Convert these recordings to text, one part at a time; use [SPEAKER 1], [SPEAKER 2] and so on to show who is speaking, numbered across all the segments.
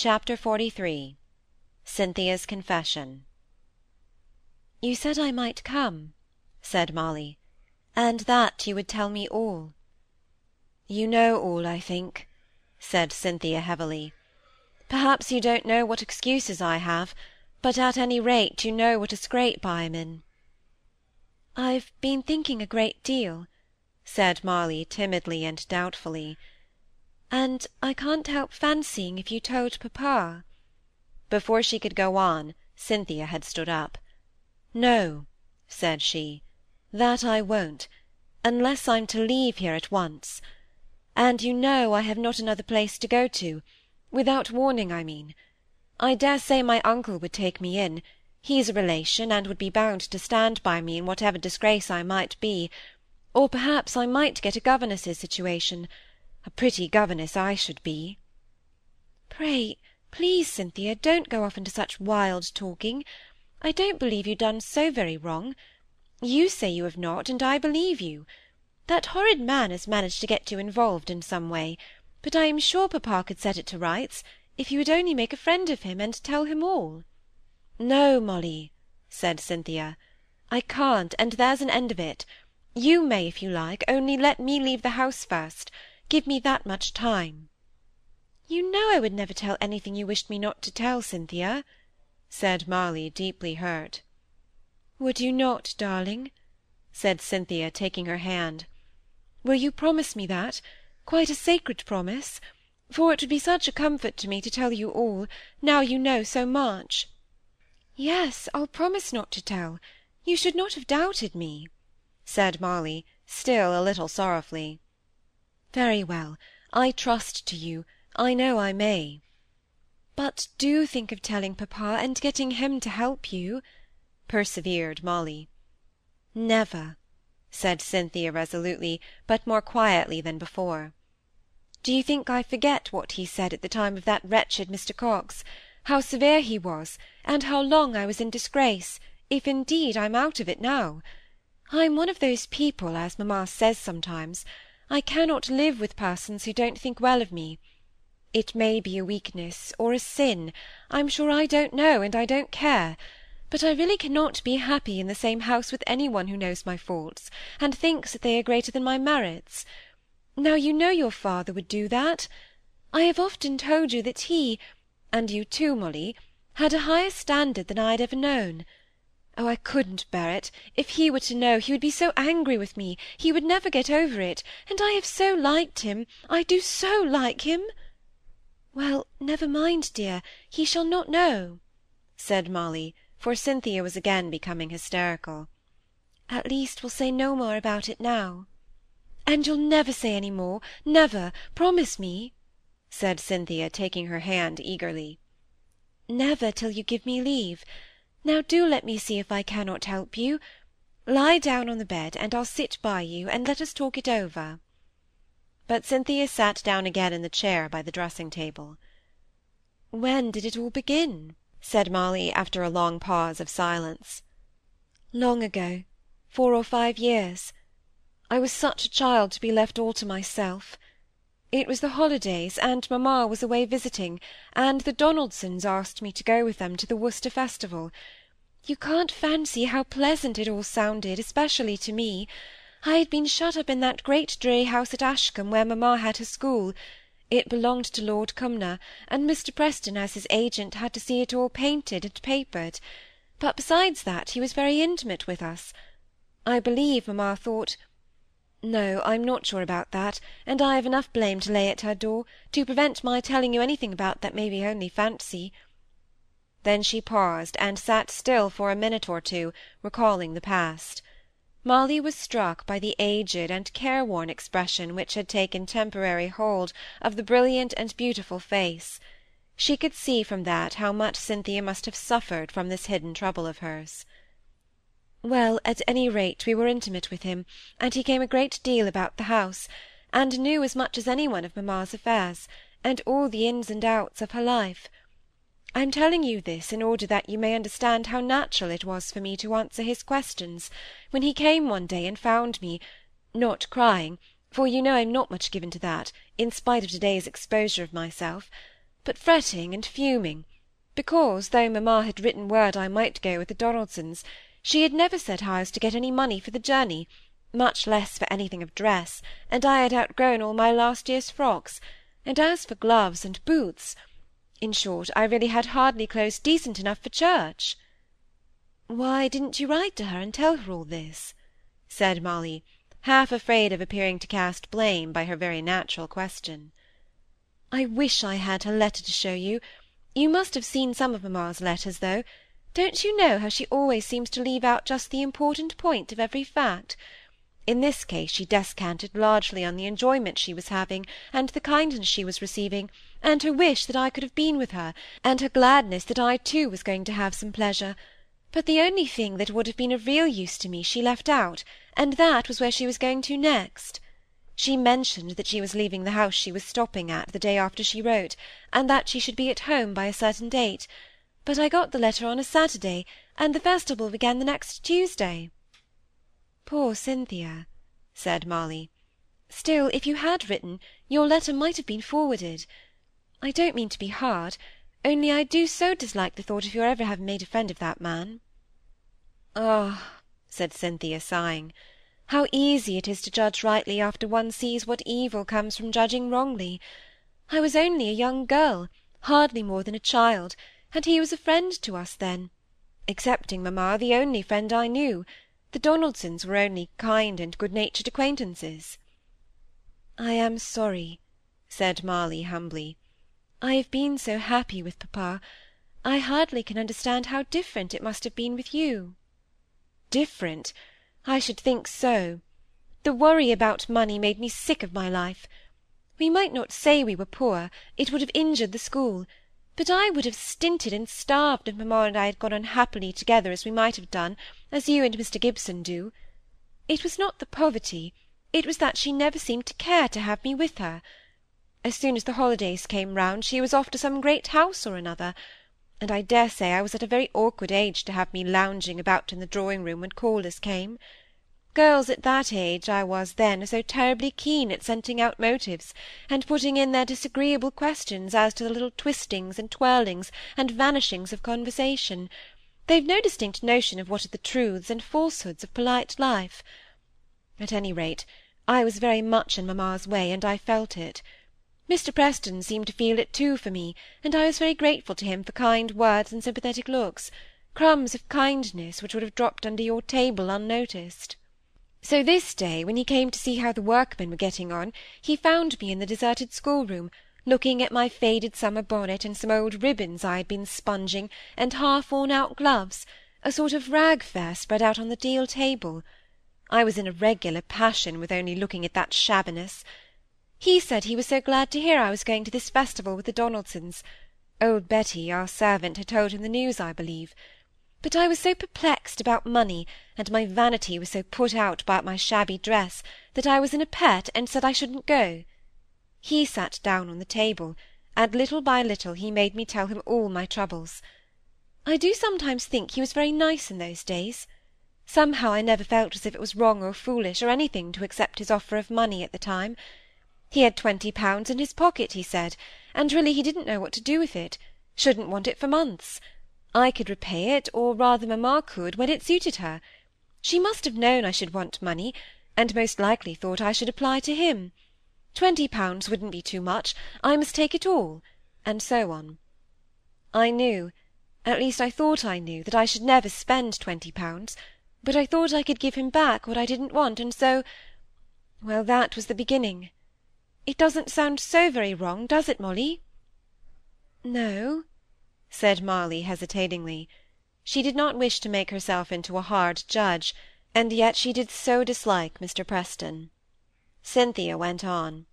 [SPEAKER 1] Chapter XLIII Cynthia's Confession "You said I might come," said Molly, "and that you would tell me all." "You know all, I think," said Cynthia, heavily. "Perhaps you don't know what excuses I have, but at any rate you know what a scrape I am in." "I've been thinking a great deal," said Molly, timidly and doubtfully and I can't help fancying if you told papa—" Before she could go on, Cynthia had stood up. "No," said she, "that I won't, unless I'm to leave here at once. And you know I have not another place to go to—without warning, I mean. I dare say my uncle would take me in; he's a relation, and would be bound to stand by me in whatever disgrace I might be; or perhaps I might get a governess's situation. A pretty governess I should be!" "Pray, please, Cynthia, don't go off into such wild talking. I don't believe you've done so very wrong. You say you have not, and I believe you. That horrid man has managed to get you involved in some way, but I am sure papa could set it to rights, if you would only make a friend of him, and tell him all." "No, Molly," said Cynthia, "I can't, and there's an end of it. You may if you like, only let me leave the house first. Give me that much time." "You know I would never tell anything you wished me not to tell, Cynthia," said Molly, deeply hurt. "Would you not, darling?" said Cynthia, taking her hand. "Will you promise me that? Quite a sacred promise? For it would be such a comfort to me to tell you all, now you know so much." "Yes, I'll promise not to tell. You should not have doubted me," said Molly, still a little sorrowfully. "Very well, I trust to you, I know I may." "But do think of telling papa, and getting him to help you," persevered Molly. "Never," said Cynthia resolutely, but more quietly than before. "Do you think I forget what he said at the time of that wretched Mr. Coxe? how severe he was, and how long I was in disgrace, if indeed I'm out of it now? I'm one of those people, as mamma says sometimes. I cannot live with persons who don't think well of me. It may be a weakness, or a sin, I'm sure I don't know, and I don't care, but I really cannot be happy in the same house with any one who knows my faults, and thinks that they are greater than my merits. Now you know your father would do that. I have often told you that he, and you too, Molly, had a higher standard than I had ever known. Oh, I couldn't bear it! If he were to know, he would be so angry with me, he would never get over it, and I have so liked him, I do so like him!" "Well, never mind, dear, he shall not know," said Molly, for Cynthia was again becoming hysterical. "At least we'll say no more about it now." "And you'll never say any more, never, promise me," said Cynthia, taking her hand eagerly. "Never till you give me leave. Now do let me see if I cannot help you. Lie down on the bed, and I'll sit by you, and let us talk it over." But Cynthia sat down again in the chair by the dressing-table. "When did it all begin?" said Molly, after a long pause of silence. "Long ago, four or five years. I was such a child to be left all to myself. It was the holidays, and mamma was away visiting, and the Donaldsons asked me to go with them to the Worcester festival. You can't fancy how pleasant it all sounded, especially to me. I had been shut up in that great dreary house at Ashcombe, where mamma had her school. It belonged to Lord Cumnor, and Mr. Preston, as his agent, had to see it all painted and papered. But besides that, he was very intimate with us. I believe mamma thought no, I'm not sure about that, and I have enough blame to lay at her door, to prevent my telling you anything about that may be only fancy." Then she paused, and sat still for a minute or two, recalling the past. Molly was struck by the aged and careworn expression which had taken temporary hold of the brilliant and beautiful face. She could see from that how much Cynthia must have suffered from this hidden trouble of hers. Well, at any rate, we were intimate with him, and he came a great deal about the house, and knew as much as any one of mamma's affairs, and all the ins and outs of her life. I am telling you this in order that you may understand how natural it was for me to answer his questions, when he came one day and found me, not crying, for you know I'm not much given to that, in spite of to-day's exposure of myself, but fretting and fuming, because, though mamma had written word I might go with the Donaldsons, she had never said how I was to get any money for the journey, much less for anything of dress, and I had outgrown all my last year's frocks, and as for gloves and boots, in short, I really had hardly clothes decent enough for church. Why didn't you write to her and tell her all this? said Molly, half afraid of appearing to cast blame by her very natural question. I wish I had her letter to show you. You must have seen some of mamma's letters, though. Don't you know how she always seems to leave out just the important point of every fact? In this case she descanted largely on the enjoyment she was having, and the kindness she was receiving, and her wish that I could have been with her, and her gladness that I too was going to have some pleasure. But the only thing that would have been of real use to me she left out, and that was where she was going to next. She mentioned that she was leaving the house she was stopping at the day after she wrote, and that she should be at home by a certain date. But I got the letter on a Saturday, and the festival began the next Tuesday. Poor Cynthia, said Molly. Still, if you had written, your letter might have been forwarded. I don't mean to be hard, only I do so dislike the thought of your ever having made a friend of that man. Ah, said Cynthia, sighing, how easy it is to judge rightly after one sees what evil comes from judging wrongly. I was only a young girl, hardly more than a child, and he was a friend to us then, excepting mamma, the only friend I knew. The Donaldsons were only kind and good-natured acquaintances. I am sorry, said Molly, humbly. I have been so happy with papa. I hardly can understand how different it must have been with you. Different! I should think so. The worry about money made me sick of my life. We might not say we were poor, it would have injured the school, but I would have stinted and starved if mamma and I had gone on happily together as we might have done, as you and Mr. Gibson do. It was not the poverty, it was that she never seemed to care to have me with her. As soon as the holidays came round, she was off to some great house or another, and I dare say I was at a very awkward age to have me lounging about in the drawing-room when callers came. Girls at that age I was then are so terribly keen at scenting out motives, and putting in their disagreeable questions as to the little twistings and twirlings and vanishings of conversation. They've no distinct notion of what are the truths and falsehoods of polite life. At any rate, I was very much in mamma's way, and I felt it. Mr. Preston seemed to feel it too for me, and I was very grateful to him for kind words and sympathetic looks, crumbs of kindness which would have dropped under your table unnoticed. So this day, when he came to see how the workmen were getting on, he found me in the deserted schoolroom, looking at my faded summer bonnet and some old ribbons I had been sponging, and half worn-out gloves, a sort of rag fair spread out on the deal table. I was in a regular passion with only looking at that shabbiness. He said he was so glad to hear I was going to this festival with the Donaldsons. Old Betty, our servant, had told him the news, I believe. But I was so perplexed about money, and my vanity was so put out by my shabby dress, that I was in a pet and said I shouldn't go. He sat down on the table, and little by little he made me tell him all my troubles. I do sometimes think he was very nice in those days. Somehow I never felt as if it was wrong or foolish or anything to accept his offer of money at the time. He had twenty pounds in his pocket, he said, and really he didn't know what to do with it, shouldn't want it for months. I could repay it, or rather mamma could, when it suited her. She must have known I should want money, and most likely thought I should apply to him. Twenty pounds wouldn't be too much, I must take it all, and so on. I knew, at least I thought I knew, that I should never spend twenty pounds, but I thought I could give him back what I didn't want, and so—well, that was the beginning. It doesn't sound so very wrong, does it, Molly? No, said Molly, hesitatingly. She did not wish to make herself into a hard judge, and yet she did so dislike Mr. Preston. Cynthia went on.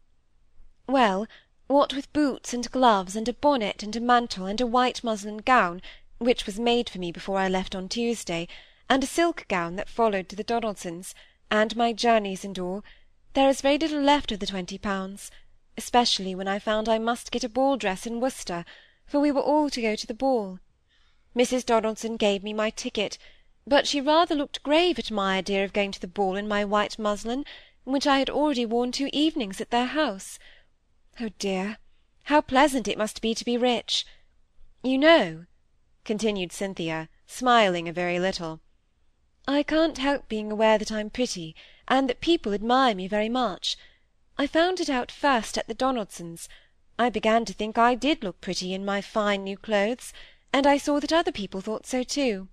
[SPEAKER 1] Well, what with boots and gloves, and a bonnet and a mantle, and a white muslin gown, which was made for me before I left on Tuesday, and a silk gown that followed to the Donaldsons, and my journeys and all, there is very little left of the twenty pounds, especially when I found I must get a ball dress in Worcester, for we were all to go to the ball. Mrs. Donaldson gave me my ticket, but she rather looked grave at my idea of going to the ball in my white muslin, which I had already worn two evenings at their house. Oh dear! How pleasant it must be to be rich! You know," continued Cynthia, smiling a very little, "I can't help being aware that I'm pretty, and that people admire me very much. I found it out first at the Donaldsons'. I began to think I did look pretty in my fine new clothes, and I saw that other people thought so too.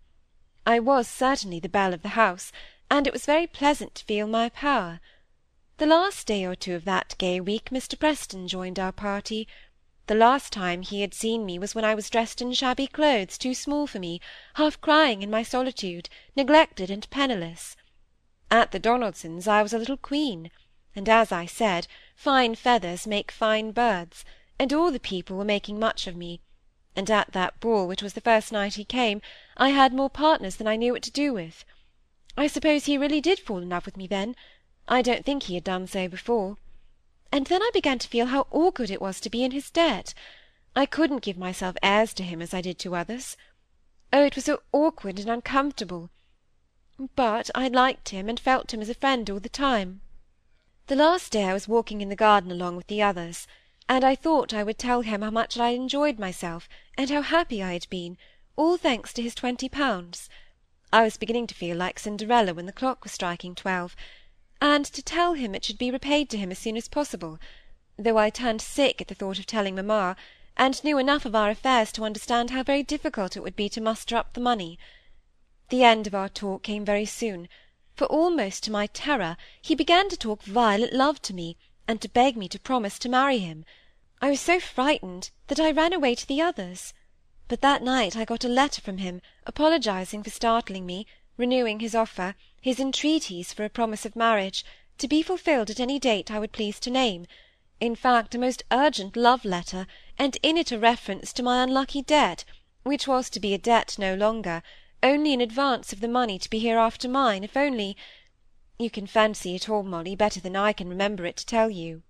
[SPEAKER 1] I was certainly the belle of the house, and it was very pleasant to feel my power. The last day or two of that gay week Mr. Preston joined our party. The last time he had seen me was when I was dressed in shabby clothes too small for me, half crying in my solitude, neglected and penniless. At the Donaldsons' I was a little queen, and, as I said, fine feathers make fine birds, and all the people were making much of me, and at that ball, which was the first night he came, I had more partners than I knew what to do with. I suppose he really did fall in love with me then. I don't think he had done so before. And then I began to feel how awkward it was to be in his debt. I couldn't give myself airs to him as I did to others. Oh, it was so awkward and uncomfortable! But I liked him, and felt him as a friend all the time. The last day I was walking in the garden along with the others, and I thought I would tell him how much I had enjoyed myself, and how happy I had been, all thanks to his twenty pounds. I was beginning to feel like Cinderella when the clock was striking twelve, and to tell him it should be repaid to him as soon as possible, though I turned sick at the thought of telling mamma, and knew enough of our affairs to understand how very difficult it would be to muster up the money. The end of our talk came very soon, for almost to my terror he began to talk violent love to me, and to beg me to promise to marry him. I was so frightened that I ran away to the others but that night I got a letter from him, apologizing for startling me, renewing his offer, his entreaties for a promise of marriage, to be fulfilled at any date I would please to name; in fact, a most urgent love letter, and in it a reference to my unlucky debt, which was to be a debt no longer, only in advance of the money to be hereafter mine, if only—you can fancy it all, Molly, better than I can remember it to tell you.